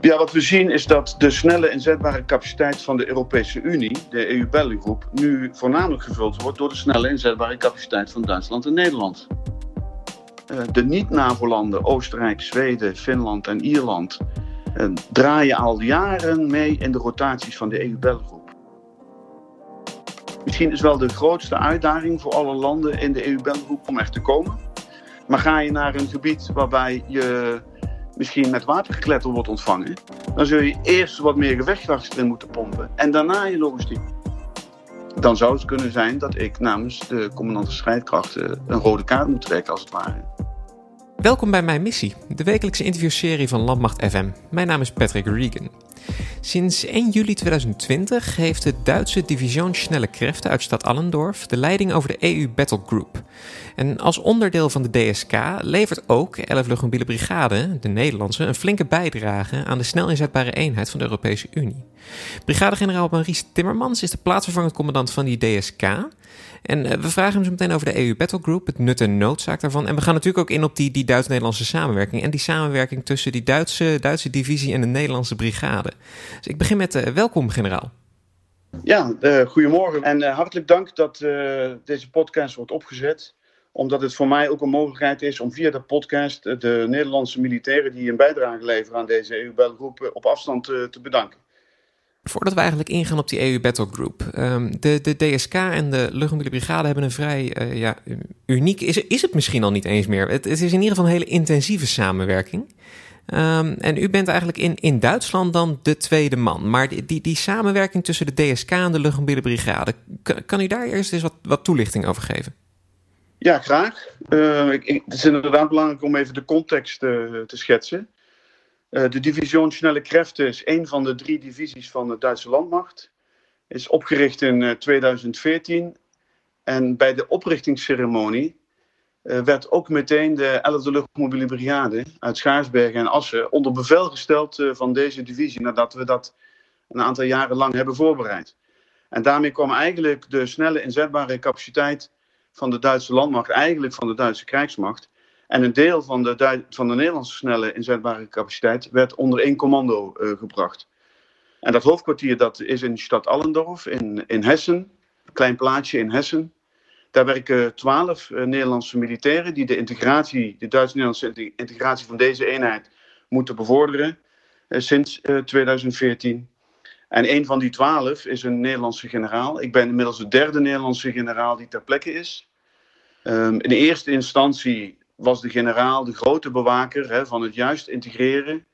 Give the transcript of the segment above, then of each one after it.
Ja, wat we zien is dat de snelle inzetbare capaciteit van de Europese Unie, de EU-België-groep, nu voornamelijk gevuld wordt door de snelle inzetbare capaciteit van Duitsland en Nederland. Eh, de niet-NAVO-landen, Oostenrijk, Zweden, Finland en Ierland, eh, draaien al jaren mee in de rotaties van de EU-Belgroep. Misschien is wel de grootste uitdaging voor alle landen in de EU-Belgroep om echt te komen. Maar ga je naar een gebied waarbij je misschien met watergekletter wordt ontvangen, dan zul je eerst wat meer gevechtkracht erin moeten pompen en daarna je logistiek. Dan zou het kunnen zijn dat ik namens de commandant strijdkrachten een rode kaart moet trekken, als het ware. Welkom bij Mijn Missie, de wekelijkse interviewserie van Landmacht FM. Mijn naam is Patrick Regan. Sinds 1 juli 2020 heeft de Duitse Division Snelle Kräfte uit stad Allendorf de leiding over de EU Battle Group. En als onderdeel van de DSK levert ook 11 Luchtmobiele Brigade, de Nederlandse, een flinke bijdrage aan de snel inzetbare eenheid van de Europese Unie. Brigadegeneraal Maurice Timmermans is de plaatsvervangend commandant van die DSK. En eh, we vragen hem zo meteen over de EU Battle Group, het nut en noodzaak daarvan. En we gaan natuurlijk ook in op die, die Duits-Nederlandse samenwerking. En die samenwerking tussen die Duitse, Duitse divisie en de Nederlandse brigade. Dus ik begin met uh, welkom, generaal. Ja, uh, goedemorgen en hartelijk dank dat deze podcast wordt opgezet omdat het voor mij ook een mogelijkheid is om via de podcast de Nederlandse militairen die een bijdrage leveren aan deze EU-belgroep op afstand te bedanken. Voordat we eigenlijk ingaan op die EU Battle Group. Um, de, de DSK en de Luchtmobiele Brigade hebben een vrij uh, ja, uniek... Is, is het misschien al niet eens meer. Het, het is in ieder geval een hele intensieve samenwerking. Um, en u bent eigenlijk in, in Duitsland dan de tweede man. Maar die, die, die samenwerking tussen de DSK en de Luchtmobiele Brigade... Kan, u daar eerst eens wat, wat toelichting over geven? Ja, graag. Uh, ik, het is inderdaad belangrijk om even de context uh, te schetsen. Uh, de Division Snelle Kräfte is een van de drie divisies van de Duitse landmacht. Is opgericht in uh, 2014. En bij de oprichtingsceremonie werd ook meteen de 11e Luchtmobiele Brigade uit Schaarsbergen en Assen onder bevel gesteld van deze divisie, nadat we dat een aantal jaren lang hebben voorbereid. En daarmee kwam eigenlijk de snelle inzetbare capaciteit van de Duitse landmacht, eigenlijk van de Duitse krijgsmacht, en een deel van de, van de Nederlandse snelle inzetbare capaciteit werd onder één commando uh, gebracht. En dat hoofdkwartier dat is in stad Allendorf in, in Hessen, een klein plaatsje in Hessen. Daar werken twaalf uh, Nederlandse militairen die de integratie, de Duits-Nederlandse integratie van deze eenheid moeten bevorderen uh, sinds 2014. En een van die twaalf is een Nederlandse generaal. Ik ben inmiddels de derde Nederlandse generaal die ter plekke is. Um, in de eerste instantie was de generaal de grote bewaker van het juist integreren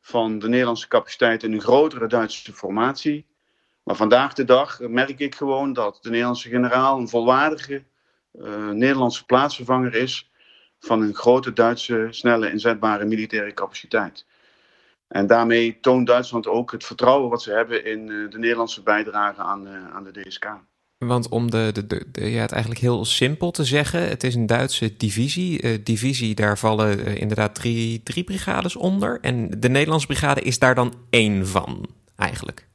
van de Nederlandse capaciteit in een grotere Duitse formatie. Maar vandaag de dag merk ik gewoon dat de Nederlandse generaal een volwaardige uh, Nederlandse plaatsvervanger is van een grote Duitse, snelle, inzetbare militaire capaciteit. En daarmee toont Duitsland ook het vertrouwen wat ze hebben in uh, de Nederlandse bijdrage aan, uh, aan de DSK. Want om de, de, ja, het eigenlijk heel simpel te zeggen, het is een Duitse divisie. Divisie, daar vallen inderdaad drie, drie brigades onder. En de Nederlandse brigade is daar dan één van, eigenlijk.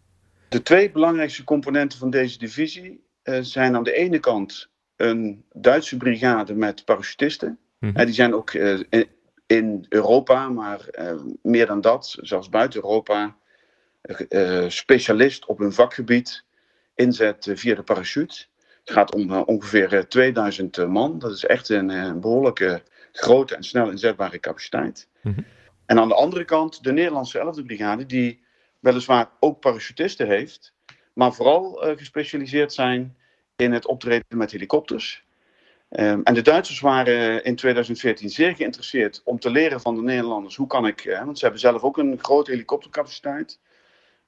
De twee belangrijkste componenten van deze divisie uh, zijn aan de ene kant een Duitse brigade met parachutisten. Mm -hmm. die zijn ook in, in, Europa, maar meer dan dat, zelfs buiten Europa, specialist op hun vakgebied inzet via de parachute. Het gaat om ongeveer 2000 uh, man. Dat is echt een, behoorlijke grote en snel inzetbare capaciteit. Mm -hmm. En aan de andere kant de Nederlandse 11e brigade, die weliswaar ook parachutisten heeft, maar vooral uh, gespecialiseerd zijn in het optreden met helikopters. Um, en de Duitsers waren in 2014 zeer geïnteresseerd om te leren van de Nederlanders hoe kan ik, want ze hebben zelf ook een grote helikoptercapaciteit.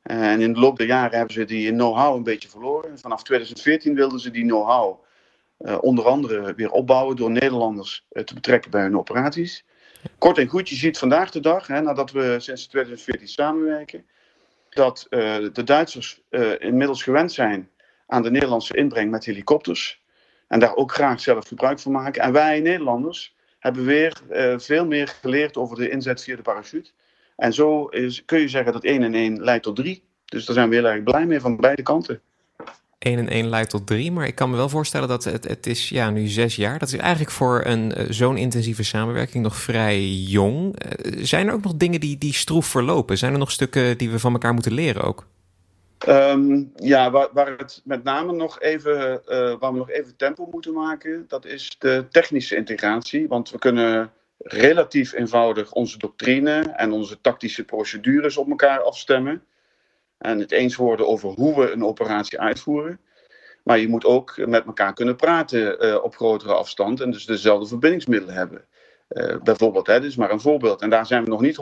En in de loop der jaren hebben ze die know-how een beetje verloren. Vanaf 2014 wilden ze die know-how uh, onder andere weer opbouwen door Nederlanders te betrekken bij hun operaties. Kort en goed, je ziet vandaag de dag, hè, nadat we sinds 2014 samenwerken, dat uh, de Duitsers inmiddels gewend zijn aan de Nederlandse inbreng met helikopters. En daar ook graag zelf gebruik van maken. En wij Nederlanders hebben weer veel meer geleerd over de inzet via de parachute. En zo is, kun je zeggen dat 1 en 1 leidt tot 3. Dus daar zijn we heel erg blij mee van beide kanten. 1 en 1 leidt tot 3. Maar ik kan me wel voorstellen dat het, het is ja, nu zes jaar. Dat is eigenlijk voor een uh, zo'n intensieve samenwerking nog vrij jong. Uh, zijn er ook nog dingen die, die stroef verlopen? Zijn er nog stukken die we van elkaar moeten leren ook? Um, ja, waar, waar, het met name nog even, uh, waar we nog even tempo moeten maken, dat is de technische integratie. Want we kunnen relatief eenvoudig onze doctrine en onze tactische procedures op elkaar afstemmen. En het eens worden over hoe we een operatie uitvoeren. Maar je moet ook met elkaar kunnen praten uh, op grotere afstand en dus dezelfde verbindingsmiddelen hebben. Uh, bijvoorbeeld, hè, is maar een voorbeeld. En daar zijn we nog niet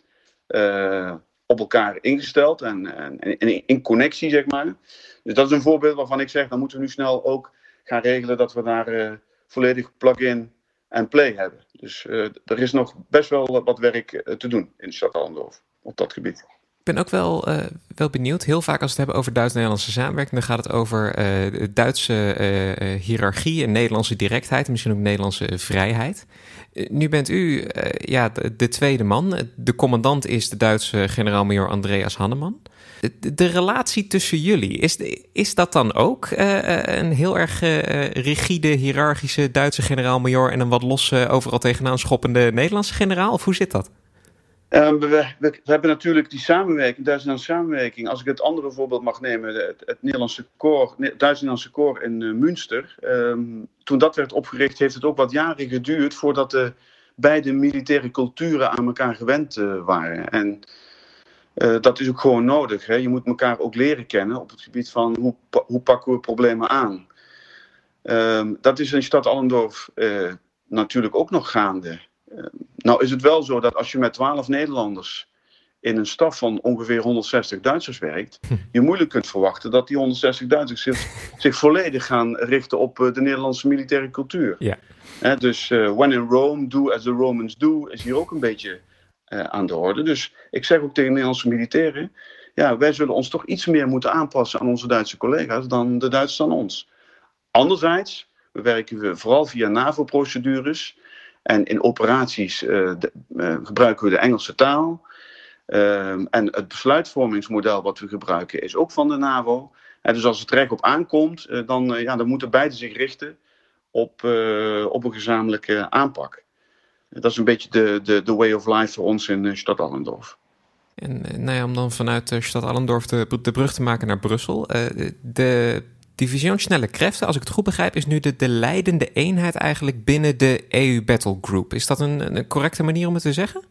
100% uh, op elkaar ingesteld en, en, en, in connectie, zeg maar. Dus dat is een voorbeeld waarvan ik zeg, dan moeten we nu snel ook gaan regelen dat we daar volledig plug-in en play hebben. Dus er is nog best wel wat werk te doen in de stad Allendorf op dat gebied. Ik ben ook wel, uh, wel benieuwd. Heel vaak als we het hebben over Duits-Nederlandse samenwerking, dan gaat het over uh, Duitse uh, hiërarchie en Nederlandse directheid, en misschien ook Nederlandse vrijheid. nu bent u ja, de, de, tweede man. De commandant is de Duitse generaal-major Andreas Hanneman. De, de, relatie tussen jullie, is, is dat dan ook een heel erg rigide, hiërarchische Duitse generaal-major en een wat losse, overal tegenaan schoppende Nederlandse generaal? Of hoe zit dat? Um, we, we, hebben natuurlijk die samenwerking, Duits-Nederlandse samenwerking. Als ik het andere voorbeeld mag nemen, het, Nederlandse koor, koor in uh, Münster. Um, toen dat werd opgericht, heeft het ook wat jaren geduurd voordat de beide militaire culturen aan elkaar gewend uh, waren. En uh, dat is ook gewoon nodig. Hè? Je moet elkaar ook leren kennen op het gebied van hoe, hoe pakken we problemen aan. Um, dat is in stad Allendorf natuurlijk ook nog gaande. Uh, nou is het wel zo dat als je met 12 Nederlanders in een staf van ongeveer 160 Duitsers werkt, hm. je moeilijk kunt verwachten dat die 160 Duitsers zich, zich volledig gaan richten op uh, de Nederlandse militaire cultuur. Ja. He, dus uh, when in Rome, do as the Romans do, is hier ook een beetje uh, aan de orde. Dus ik zeg ook tegen de Nederlandse militairen, ja, wij zullen ons toch iets meer moeten aanpassen aan onze Duitse collega's dan de Duitsers aan ons. Anderzijds we werken vooral via NAVO-procedures. En in operaties de, uh, gebruiken we de Engelse taal. Uh, en het besluitvormingsmodel wat we gebruiken is ook van de NAVO. Dus als het recht op aankomt, eh, dan, ja, dan moeten beide zich richten op, op een gezamenlijke aanpak. Dat is een beetje de, de, way of life voor ons in Stad Allendorf. En nou om dan vanuit Stad Allendorf de, de brug te maken naar Brussel. de Division Snelle Kräfte, als ik het goed begrijp, is nu de, de leidende eenheid eigenlijk binnen de EU Battle Group. Is dat een, een correcte manier om het te zeggen?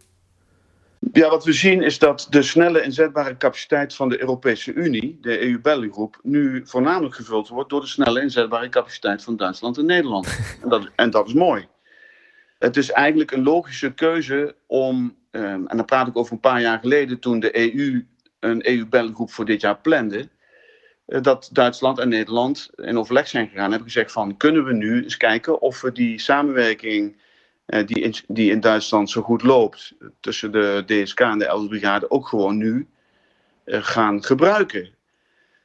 Ja, wat we zien is dat de snelle inzetbare capaciteit van de Europese Unie, de EU Battle Group, nu voornamelijk gevuld wordt door de snelle inzetbare capaciteit van Duitsland en Nederland. en, dat, en dat is mooi. Het is eigenlijk een logische keuze om, um, en dan praat ik over een paar jaar geleden, toen de EU een EU Battle Group voor dit jaar plande dat Duitsland en Nederland in overleg zijn gegaan. Hebben gezegd van kunnen we nu eens kijken of we die samenwerking eh, die, in, die in Duitsland zo goed loopt tussen de DSK en de 11 brigade ook gewoon nu eh, gaan gebruiken.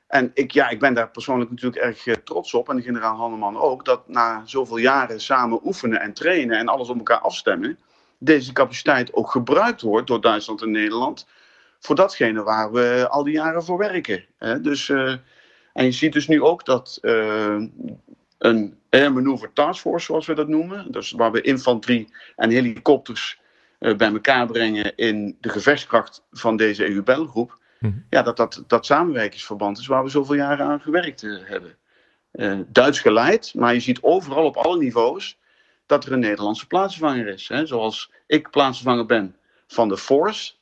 En ik, ja, ik ben daar persoonlijk natuurlijk erg trots op, en de generaal Hanneman ook, dat na zoveel jaren samen oefenen en trainen en alles op elkaar afstemmen, deze capaciteit ook gebruikt wordt door Duitsland en Nederland voor datgene waar we al die jaren voor werken. Dus en je ziet dus nu ook dat uh, een Air Maneuver Task Force, zoals we dat noemen, dus waar we infanterie en helikopters uh, bij elkaar brengen in de gevechtskracht van deze EU-belgroep, mm ja, dat, dat dat samenwerkingsverband is waar we zoveel jaren aan gewerkt uh, hebben. Duits geleid, maar je ziet overal op alle niveaus dat er een Nederlandse plaatsvervanger is. Hè? Zoals ik plaatsvervanger ben van de Force,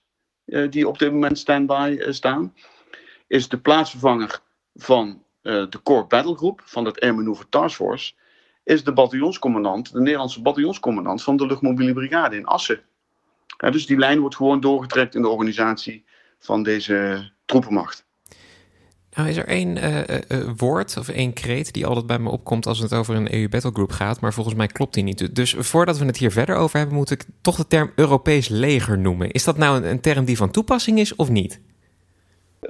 die op dit moment standby staan, is de plaatsvervanger van uh, de Core Battlegroup, van het Air Maneuver Task is de bataljonscommandant, de Nederlandse bataljonscommandant van de luchtmobiele brigade in Assen. Ja, dus die lijn wordt gewoon doorgetrekt in de organisatie van deze troepenmacht. Nou is er één uh, uh, woord of één kreet die altijd bij me opkomt als het over een EU Battlegroup gaat, maar volgens mij klopt die niet. Dus voordat we het hier verder over hebben, moet ik toch de term Europees leger noemen. Is dat nou een term die van toepassing is of niet?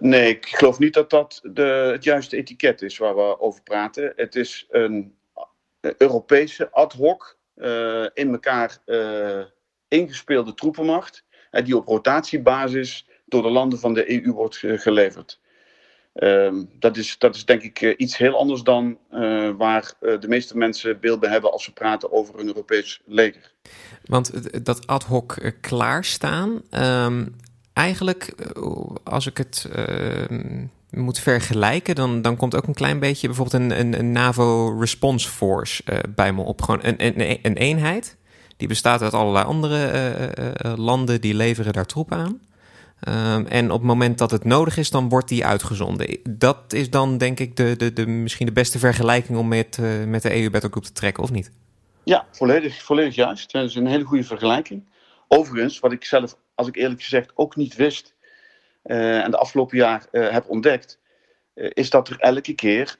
Nee, ik geloof niet dat dat de, het juiste etiket is waar we over praten. Het is een Europese ad hoc, uh, in elkaar uh, ingespeelde troepenmacht, uh, die op rotatiebasis door de landen van de EU wordt geleverd. Ehm, dat, is, dat is denk ik eh, iets heel anders dan waar de meeste mensen beeld bij hebben als ze praten over een Europees leger. Want dat ad hoc klaarstaan, um, eigenlijk als ik het ehm, moet vergelijken, dan, dan komt ook een klein beetje bijvoorbeeld een, een, een NAVO Response Force bij me op. Gewoon een, een, een eenheid. Die bestaat uit allerlei andere landen die leveren daar troepen aan. Um, en op het moment dat het nodig is, dan wordt die uitgezonden. Dat is dan denk ik de, de, de, misschien de beste vergelijking om met, met de EU Battlegroup te trekken, of niet? Ja, volledig, volledig juist. Dat is een hele goede vergelijking. Overigens, wat ik zelf, als ik eerlijk gezegd, ook niet wist uh, en de afgelopen jaar uh, heb ontdekt, is dat er elke keer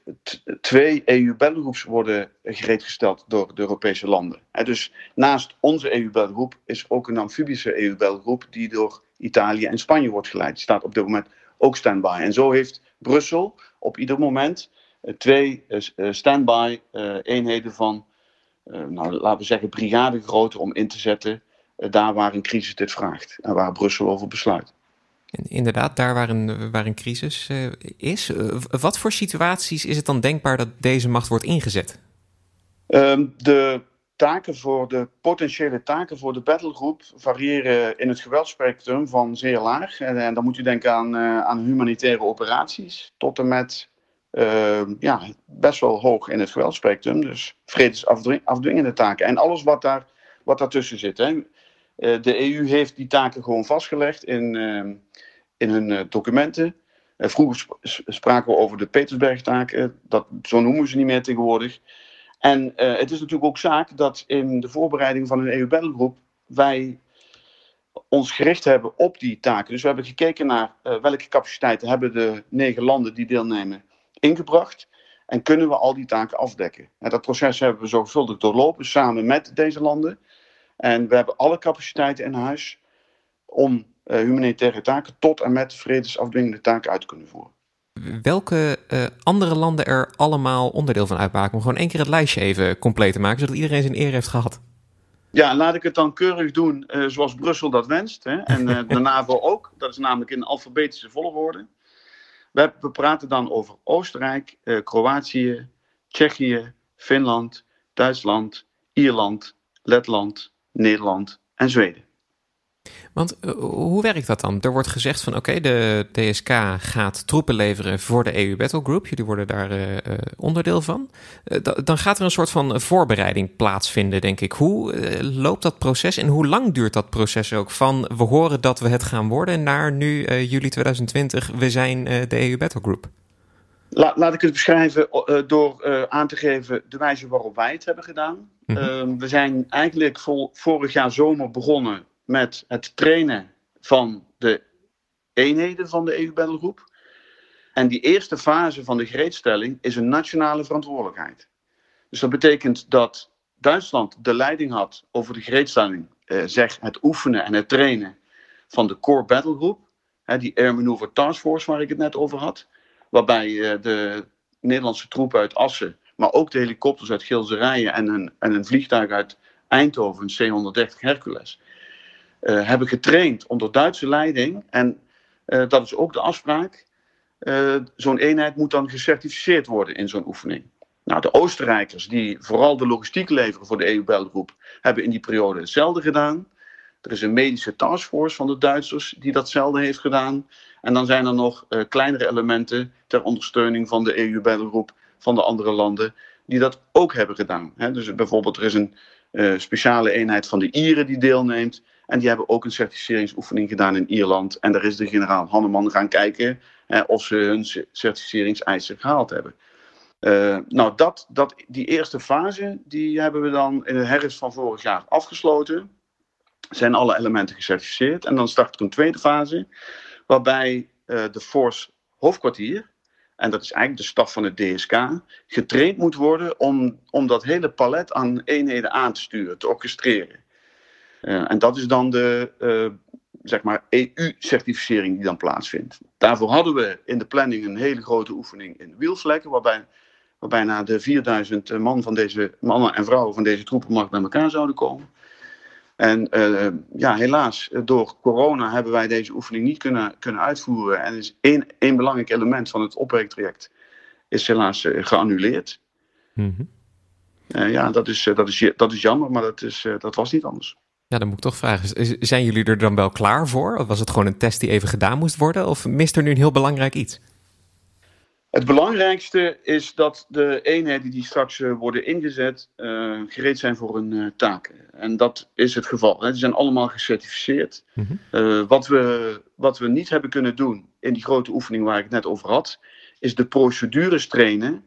twee EU-battlegroups worden gereedgesteld door de Europese landen. dus naast onze EU-battlegroep is ook een amfibische EU-battlegroep die door Italië en Spanje wordt geleid. Die staat op dit moment ook standby. En zo heeft Brussel op ieder moment twee uh, standby uh, eenheden van, nou, laten we zeggen, brigadegrootte om in te zetten daar waar een crisis dit vraagt en waar Brussel over besluit. Inderdaad, daar waar een, waar een crisis is. wat voor situaties is het dan denkbaar dat deze macht wordt ingezet? Um, de taken voor de potentiële taken voor de battlegroep variëren in het geweldspectrum van zeer laag. En, en dan moet u denken aan, uh, aan humanitaire operaties tot en met uh, ja, best wel hoog in het geweldspectrum. Dus vredesafdwingende taken en alles wat, daar, wat daartussen zit. Hè. Uh, de EU heeft die taken gewoon vastgelegd in, ehm, in hun documenten. vroeger spraken we over de Petersberg-taken, dat, zo noemen ze niet meer tegenwoordig. En het is natuurlijk ook zaak dat in de voorbereiding van een EU-battlegroep wij ons gericht hebben op die taken. Dus we hebben gekeken naar welke capaciteiten hebben de negen landen die deelnemen ingebracht. En kunnen we al die taken afdekken? En dat proces hebben we zorgvuldig doorlopen samen met deze landen. En we hebben alle capaciteiten in huis om uh, humanitaire taken tot en met vredesafdwingende taken uit te kunnen voeren welke uh, andere landen er allemaal onderdeel van uitmaken. Om gewoon één keer het lijstje even compleet te maken, zodat iedereen zijn eer heeft gehad. Ja, laat ik het dan keurig doen uh, zoals Brussel dat wenst. Hè? En de NAVO ook. Dat is namelijk in alfabetische volgorde. We, we praten dan over Oostenrijk, Kroatië, Tsjechië, Finland, Duitsland, Ierland, Letland, Nederland en Zweden. Want uh, hoe werkt dat dan? Er wordt gezegd van oké, okay, de DSK gaat troepen leveren voor de EU Battle Group. Jullie worden daar uh, onderdeel van. Uh, dan gaat er een soort van voorbereiding plaatsvinden, denk ik. Hoe loopt dat proces en hoe lang duurt dat proces ook? Van we horen dat we het gaan worden naar nu juli 2020, we zijn de EU Battle Group. La, laat ik het beschrijven door aan te geven de wijze waarop wij het hebben gedaan. Mm -hmm. we zijn eigenlijk vorig jaar zomer begonnen met het trainen van de eenheden van de EU-battlegroep. En die eerste fase van de gereedstelling is een nationale verantwoordelijkheid. Dus dat betekent dat Duitsland de leiding had over de gereedstelling, eh, zeg het oefenen en het trainen van de Core Battlegroup, hè, die Air Maneuver Task Force waar ik het net over had, waarbij eh, de Nederlandse troepen uit Assen, maar ook de helikopters uit Gilserijen en een, en een vliegtuig uit Eindhoven, een C-130 Hercules, uh, hebben getraind onder Duitse leiding. En uh, dat is ook de afspraak. Uh, zo'n eenheid moet dan gecertificeerd worden in zo'n oefening. Nou, de Oostenrijkers, die vooral de logistiek leveren voor de EU-belgroep, hebben in die periode hetzelfde gedaan. Er is een medische taskforce van de Duitsers die datzelfde heeft gedaan. En dan zijn er nog kleinere elementen ter ondersteuning van de EU-belgroep van de andere landen die dat ook hebben gedaan. Dus bijvoorbeeld er is een uh, speciale eenheid van de Ieren die deelneemt. En die hebben ook een certificeringsoefening gedaan in Ierland. En daar is de generaal Hanneman gaan kijken eh, of ze hun certificeringseisen gehaald hebben. Uh, nou, dat, dat, die eerste fase die hebben we dan in de herfst van vorig jaar afgesloten. Zijn alle elementen gecertificeerd. En dan start er een tweede fase, waarbij uh, de Force hoofdkwartier, en dat is eigenlijk de staf van het DSK, getraind moet worden om, om dat hele palet aan eenheden aan te sturen, te orchestreren. Uh, en dat is dan de uh, zeg maar EU-certificering die dan plaatsvindt. Daarvoor hadden we in de planning een hele grote oefening in wielvlekken, waarbij, waarbij bijna de 4000 man van deze, mannen en vrouwen van deze troepenmacht bij elkaar zouden komen. En ja, helaas, door corona hebben wij deze oefening niet kunnen, kunnen uitvoeren. En is één, één belangrijk element van het opwerktraject is helaas geannuleerd. Mm ja, dat is, dat, is, dat is jammer, maar dat, is, dat was niet anders. Ja, dan moet ik toch vragen, zijn jullie er dan wel klaar voor? Of was het gewoon een test die even gedaan moest worden? Of mist er nu een heel belangrijk iets? Het belangrijkste is dat de eenheden die straks eh, worden ingezet uh, gereed zijn voor hun uh, taken. En dat is het geval. Hè. Die zijn allemaal gecertificeerd. Mhm. wat, we, wat we niet hebben kunnen doen in die grote oefening waar ik het net over had, is de procedures trainen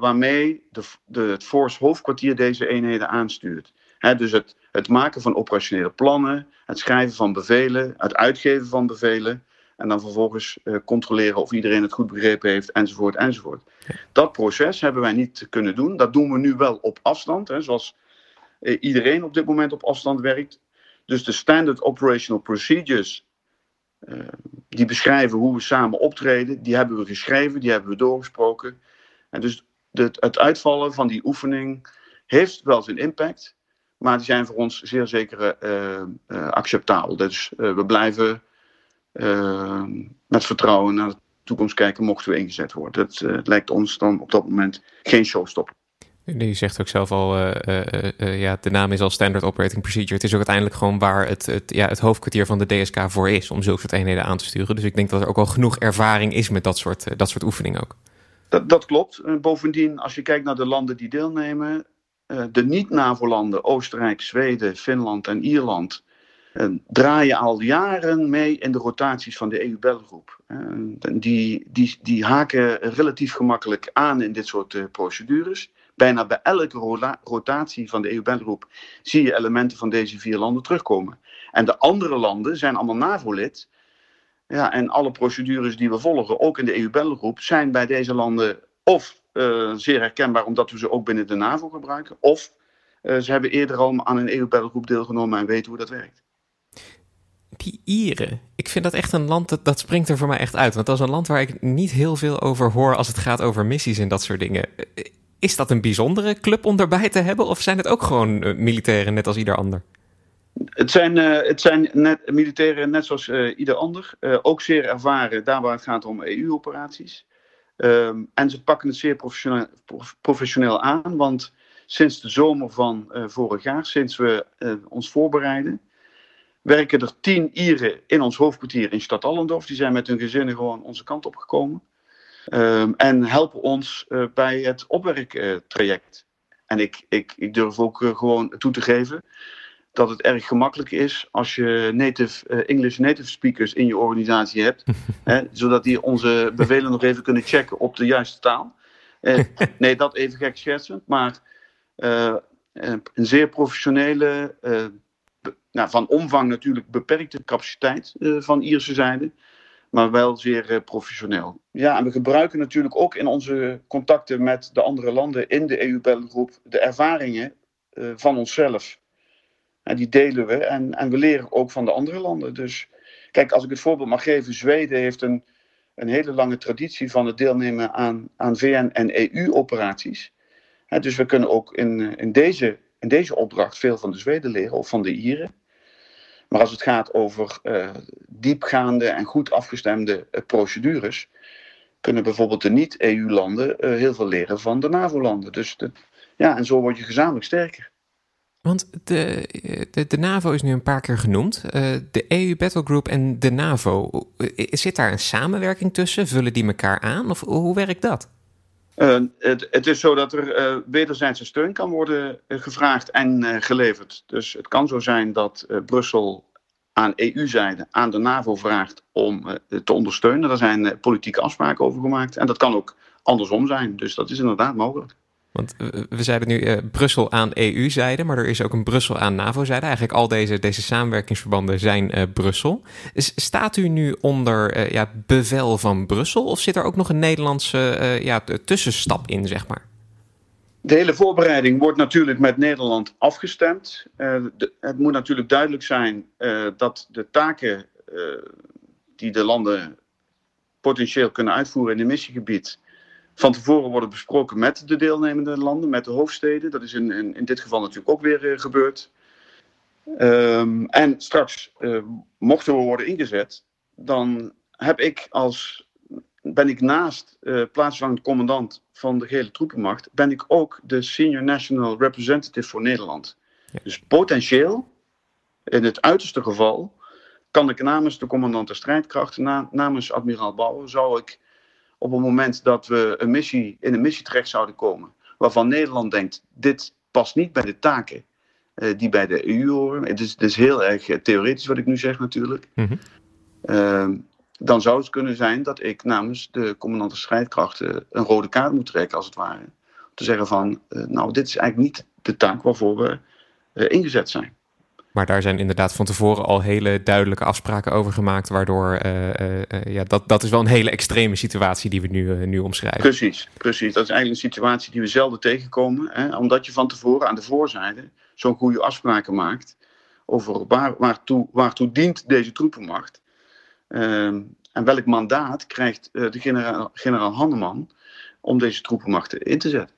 waarmee de, de, het Force hoofdkwartier deze eenheden aanstuurt. Hè, dus het, het maken van operationele plannen, het schrijven van bevelen, het uitgeven van bevelen. En dan vervolgens uh, controleren of iedereen het goed begrepen heeft, enzovoort, enzovoort. Dat proces hebben wij niet kunnen doen. Dat doen we nu wel op afstand, hè, zoals uh, iedereen op dit moment op afstand werkt. Dus de Standard Operational Procedures, uh, die beschrijven hoe we samen optreden, die hebben we geschreven, die hebben we doorgesproken. En dus het uitvallen van die oefening heeft wel zijn impact, maar die zijn voor ons zeer zeker acceptabel. Dus we blijven met vertrouwen naar de toekomst kijken mochten we ingezet worden. Het, eh, lijkt ons dan op dat moment geen showstopper. Je zegt ook zelf al, uh, uh, ja, de naam is al Standard Operating Procedure. Het is ook uiteindelijk gewoon waar het, het, ja, het hoofdkwartier van de DSK voor is om zulke soort eenheden aan te sturen. Dus ik denk dat er ook al genoeg ervaring is met dat soort, dat soort oefeningen ook. Dat, dat klopt. bovendien, als je kijkt naar de landen die deelnemen, de niet-NAVO-landen, Oostenrijk, Zweden, Finland en Ierland, draaien al jaren mee in de rotaties van de EU-belgroep. Die, die, die haken relatief gemakkelijk aan in dit soort uh, procedures. Bijna bij elke rotatie van de EU-belgroep zie je elementen van deze vier landen terugkomen. En de andere landen zijn allemaal NAVO-lid. Ja, en alle procedures die we volgen, ook in de EU-belgroep, zijn bij deze landen of zeer herkenbaar omdat we ze ook binnen de NAVO gebruiken, of ze hebben eerder al aan een EU-belgroep deelgenomen en weten hoe dat werkt die Ieren. Ik vind dat echt een land, dat, dat springt er voor mij echt uit. Want dat is een land waar ik niet heel veel over hoor als het gaat over missies en dat soort dingen. Is dat een bijzondere club om daarbij te hebben? Of zijn het ook gewoon uh, militairen net als ieder ander? Het zijn, uh, het zijn net, militairen net zoals ieder ander. ook zeer ervaren daar waar het gaat om EU-operaties. Um, en ze pakken het zeer professioneel, professioneel aan. Want sinds de zomer van vorig jaar, sinds we ons voorbereiden, werken er tien Ieren in ons hoofdkwartier in Stad Allendorf. Die zijn met hun gezinnen gewoon onze kant op gekomen. Um, en helpen ons uh, bij het opwerktraject. en ik, ik, ik durf ook uh, gewoon toe te geven dat het erg gemakkelijk is als je native, uh, English native speakers in je organisatie hebt. hè, zodat die onze bevelen nog even kunnen checken op de juiste taal. nee, dat even gek schertsend. Maar een zeer professionele nou, van omvang natuurlijk beperkte capaciteit uh, van Ierse zijde, maar wel zeer uh, professioneel. Ja, en we gebruiken natuurlijk ook in onze contacten met de andere landen in de EU-belgroep de ervaringen uh, van onszelf. En die delen we en, en we leren ook van de andere landen. Dus kijk, als ik het voorbeeld mag geven, Zweden heeft een, een hele lange traditie van het deelnemen aan, aan VN- en EU-operaties. Dus we kunnen ook in, in, deze, in deze opdracht veel van de Zweden leren of van de Ieren. Maar als het gaat over uh, diepgaande en goed afgestemde uh, procedures, kunnen bijvoorbeeld de niet-EU-landen uh, heel veel leren van de NAVO-landen. Dus de, ja, en zo word je gezamenlijk sterker. Want de, de, de NAVO is nu een paar keer genoemd. de EU Battlegroup en de NAVO. Zit daar een samenwerking tussen? Vullen die elkaar aan? Of hoe werkt dat? Uh, het, het, is zo dat er uh, wederzijdse steun kan worden uh, gevraagd en geleverd. Dus het kan zo zijn dat Brussel aan EU-zijde aan de NAVO vraagt om te ondersteunen. Daar zijn politieke afspraken over gemaakt. En dat kan ook andersom zijn. Dus dat is inderdaad mogelijk. Want we zeiden nu uh, Brussel aan EU-zijde, maar er is ook een Brussel aan NAVO-zijde. Eigenlijk al deze, deze samenwerkingsverbanden zijn uh, Brussel. Staat u nu onder uh, ja, bevel van Brussel of zit er ook nog een Nederlandse ja, tussenstap in, zeg maar? De hele voorbereiding wordt natuurlijk met Nederland afgestemd. Het moet natuurlijk duidelijk zijn dat de taken die de landen potentieel kunnen uitvoeren in een missiegebied van tevoren worden besproken met de deelnemende landen, met de hoofdsteden. Dat is in, in, in dit geval natuurlijk ook weer uh, gebeurd. Ehm, en straks, uh, mochten we worden ingezet, dan heb ik als, ben ik naast uh, plaatsvervangend commandant van de gele troepenmacht, ben ik ook de Senior National Representative voor Nederland. Ja. Dus potentieel, in het uiterste geval, kan ik namens de commandant der strijdkrachten, na, namens admiraal Bouwer, zou ik op het moment dat we een missie, in een missie terecht zouden komen, waarvan Nederland denkt, dit past niet bij de taken uh, die bij de EU horen. Het is, het is heel erg uh, theoretisch wat ik nu zeg natuurlijk. Mm -hmm. uh, dan zou het kunnen zijn dat ik namens de commandant strijdkrachten een rode kaart moet trekken, als het ware. Om te zeggen van, eh, nou, dit is eigenlijk niet de taak waarvoor we ingezet zijn. Maar daar zijn inderdaad van tevoren al hele duidelijke afspraken over gemaakt, waardoor uh, uh, ja, dat, dat is wel een hele extreme situatie die we nu, nu omschrijven. Precies, precies. Dat is eigenlijk een situatie die we zelden tegenkomen, hè? omdat je van tevoren aan de voorzijde zo'n goede afspraken maakt over waar, waartoe, waartoe dient deze troepenmacht. Ehm, en welk mandaat krijgt de generaal, generaal Hanneman om deze troepenmachten in te zetten.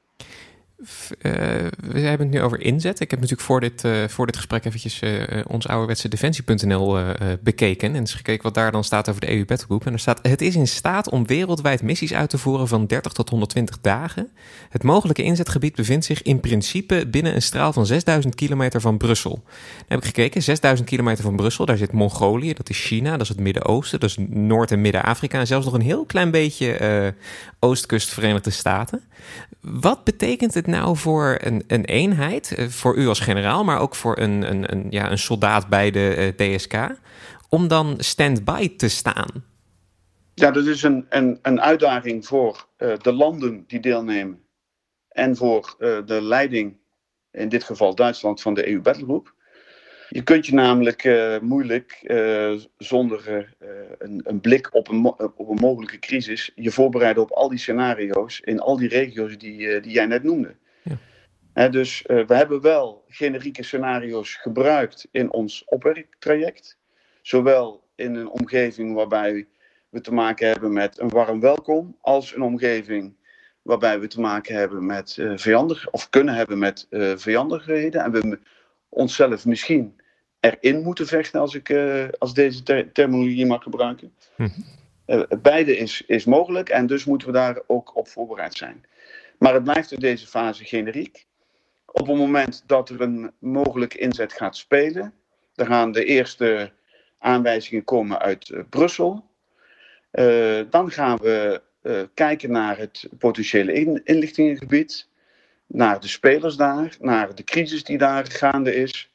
Uh, we hebben het nu over inzet. Ik heb natuurlijk voor dit, uh, voor dit gesprek eventjes uh, ons ouderwetse defensie.nl bekeken. En eens gekeken wat daar dan staat over de EU Battlegroup. En er staat, het is in staat om wereldwijd missies uit te voeren van 30 tot 120 dagen. Het mogelijke inzetgebied bevindt zich in principe binnen een straal van 6000 kilometer van Brussel. Dan heb ik gekeken, 6000 kilometer van Brussel, daar zit Mongolië, dat is China, dat is het Midden-Oosten, dat is Noord- en Midden-Afrika. En zelfs nog een heel klein beetje Oostkust Verenigde Staten. Wat betekent het nou voor een, een eenheid, eh, voor u als generaal, maar ook voor een, een, een, ja, een soldaat bij de DSK, om dan stand-by te staan? Ja, dat is een, een, een uitdaging voor uh, de landen die deelnemen en voor de leiding, in dit geval Duitsland, van de EU Battlegroup. Je kunt je namelijk moeilijk zonder een, een, blik op een, op een mogelijke crisis je voorbereiden op al die scenario's in al die regio's die, die jij net noemde. Dus we hebben wel generieke scenario's gebruikt in ons opwerktraject. Zowel in een omgeving waarbij we te maken hebben met een warm welkom, als een omgeving waarbij we te maken hebben met vijandig, of kunnen hebben met vijandigheden. En we onszelf misschien erin moeten vechten, als ik uh, als deze ter terminologie mag gebruiken. Hm. Uh, beide is, is mogelijk en dus moeten we daar ook op voorbereid zijn. Maar het blijft in deze fase generiek. Op het moment dat er een mogelijke inzet gaat spelen, dan gaan de eerste aanwijzingen komen uit uh, Brussel. dan gaan we kijken naar het potentiële in inlichtingengebied, naar de spelers daar, naar de crisis die daar gaande is.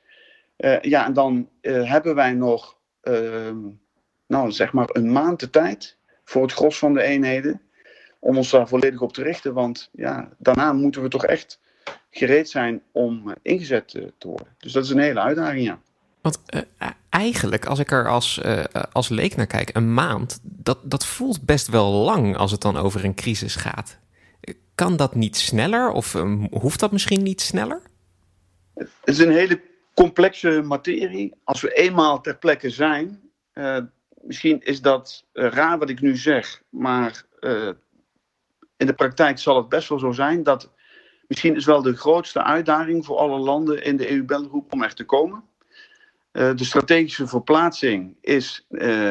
Ja, en dan hebben wij nog, uh, nou zeg maar, een maand de tijd voor het gros van de eenheden. Om ons daar volledig op te richten. Want ja, daarna moeten we toch echt gereed zijn om ingezet te worden. Dus dat is een hele uitdaging, ja. Want eigenlijk, als ik er als, als leek naar kijk, een maand, dat, dat voelt best wel lang als het dan over een crisis gaat. Kan dat niet sneller of um, hoeft dat misschien niet sneller? Het is een hele complexe materie. Als we eenmaal ter plekke zijn, uh, misschien is dat raar wat ik nu zeg, maar in de praktijk zal het best wel zo zijn dat misschien is wel de grootste uitdaging voor alle landen in de EU-belgroep om echt te komen. de strategische verplaatsing is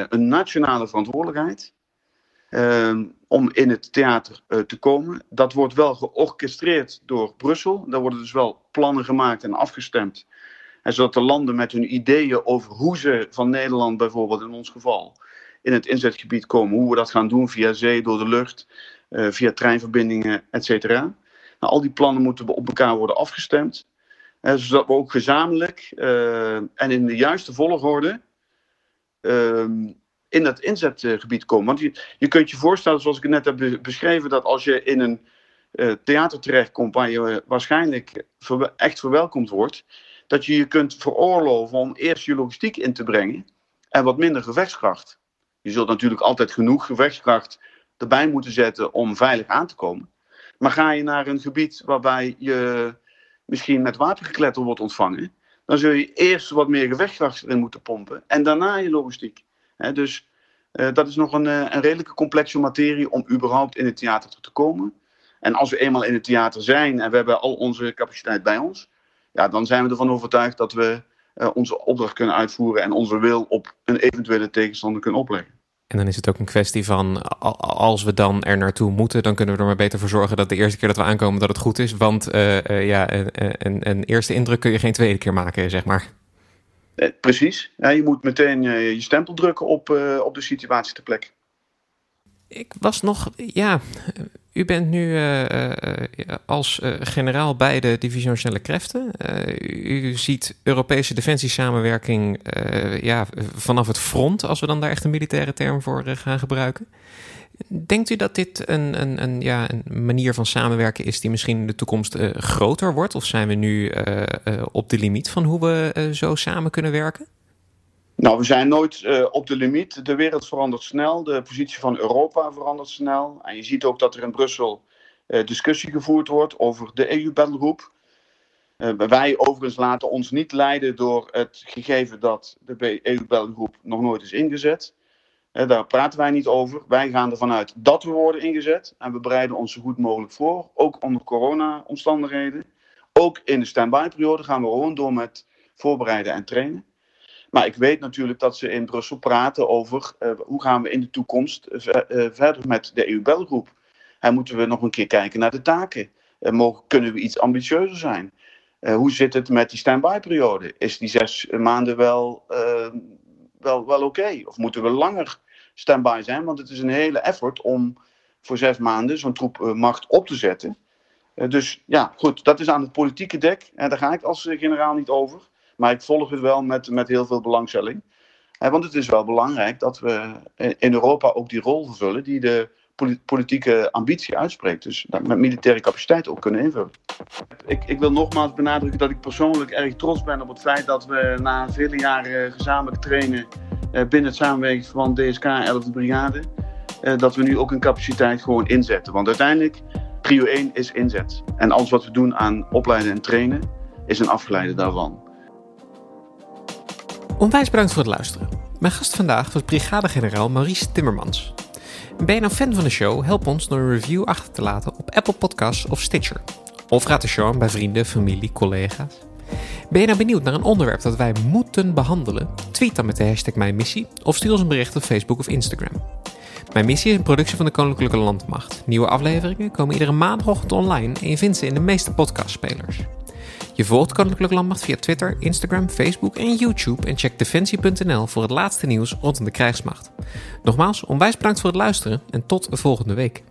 een nationale verantwoordelijkheid. om in het theater te komen. Dat wordt wel georchestreerd door Brussel. Daar worden dus wel plannen gemaakt en afgestemd en zodat de landen met hun ideeën over hoe ze van Nederland bijvoorbeeld in ons geval in het inzetgebied komen, hoe we dat gaan doen via zee, door de lucht, via treinverbindingen, et cetera. Nou, al die plannen moeten op elkaar worden afgestemd. Uh, zodat we ook gezamenlijk uh, en in de juiste volgorde ehm, in het inzetgebied komen. Want je, je kunt je voorstellen, zoals ik net heb beschreven, dat als je in een theater terechtkomt waar je waarschijnlijk ver echt verwelkomd wordt, dat je je kunt veroorloven om eerst je logistiek in te brengen en wat minder gevechtskracht. Je zult natuurlijk altijd genoeg gevechtskracht erbij moeten zetten om veilig aan te komen. Maar ga je naar een gebied waarbij je misschien met wapengekletter wordt ontvangen, dan zul je eerst wat meer gevechtskracht erin moeten pompen en daarna je logistiek. dus uh, dat is nog een, uh, een redelijke complexe materie om überhaupt in het theater te komen. En als we eenmaal in het theater zijn en we hebben al onze capaciteit bij ons, ja, dan zijn we ervan overtuigd dat we onze opdracht kunnen uitvoeren en onze wil op een eventuele tegenstander kunnen opleggen. En dan is het ook een kwestie van, als we dan er naartoe moeten, dan kunnen we er maar beter voor zorgen dat de eerste keer dat we aankomen dat het goed is. Want ja, een, eerste indruk kun je geen tweede keer maken, zeg maar. precies. Ja, je moet meteen je stempel drukken op, op de situatie ter plekke. Ik was nog, ja, u bent nu uh, als uh, generaal bij de divisionele krachten. u ziet Europese defensiesamenwerking ja, vanaf het front, als we dan daar echt een militaire term voor gaan gebruiken. Denkt u dat dit een, een, een, ja, een manier van samenwerken is die misschien in de toekomst groter wordt? Of zijn we nu op de limiet van hoe we zo samen kunnen werken? Nou, we zijn nooit uh, op de limiet. De wereld verandert snel, de positie van Europa verandert snel. En je ziet ook dat er in Brussel uh, discussie gevoerd wordt over de EU-battlegroep. Uh, wij overigens laten ons niet leiden door het gegeven dat de EU-battlegroep nog nooit is ingezet. daar praten wij niet over. Wij gaan ervan uit dat we worden ingezet. En we bereiden ons zo goed mogelijk voor, ook onder corona-omstandigheden. Ook in de stand-by-periode gaan we gewoon door met voorbereiden en trainen. Maar ik weet natuurlijk dat ze in Brussel praten over uh, hoe gaan we in de toekomst uh, verder met de EU-belgroep. En moeten we nog een keer kijken naar de taken? mogen, kunnen we iets ambitieuzer zijn? hoe zit het met die stand-by-periode? Is die zes maanden wel, wel, wel oké? Of moeten we langer stand-by zijn? Want het is een hele effort om voor zes maanden zo'n troepmacht op te zetten. dus ja, goed, dat is aan het politieke dek. En daar ga ik als generaal niet over. Maar ik volg het wel met, met heel veel belangstelling. want het is wel belangrijk dat we in Europa ook die rol vervullen die de politieke ambitie uitspreekt. Dus dat met militaire capaciteit ook kunnen invullen. Ik, ik wil nogmaals benadrukken dat ik persoonlijk erg trots ben op het feit dat we na vele jaren gezamenlijk trainen eh, binnen het samenwerkingsverband DSK 11e Brigade, eh, dat we nu ook een capaciteit gewoon inzetten. Want uiteindelijk, prio 1 is inzet. En alles wat we doen aan opleiden en trainen, is een afgeleide daarvan. Onwijs bedankt voor het luisteren. Mijn gast vandaag was brigadegeneraal Maurice Timmermans. Ben je nou fan van de show? Help ons door een review achter te laten op Apple Podcasts of Stitcher. Of raad de show aan bij vrienden, familie, collega's. Ben je nou benieuwd naar een onderwerp dat wij moeten behandelen? Tweet dan met de hashtag Mijn Missie of stuur ons een bericht op Facebook of Instagram. Mijn Missie is een productie van de Koninklijke Landmacht. Nieuwe afleveringen komen iedere maandagochtend online en je vindt ze in de meeste podcastspelers. Je volgt Koninklijke Landmacht via Twitter, Instagram, Facebook en YouTube en check defensie.nl voor het laatste nieuws rondom de krijgsmacht. Nogmaals, onwijs bedankt voor het luisteren en tot de volgende week.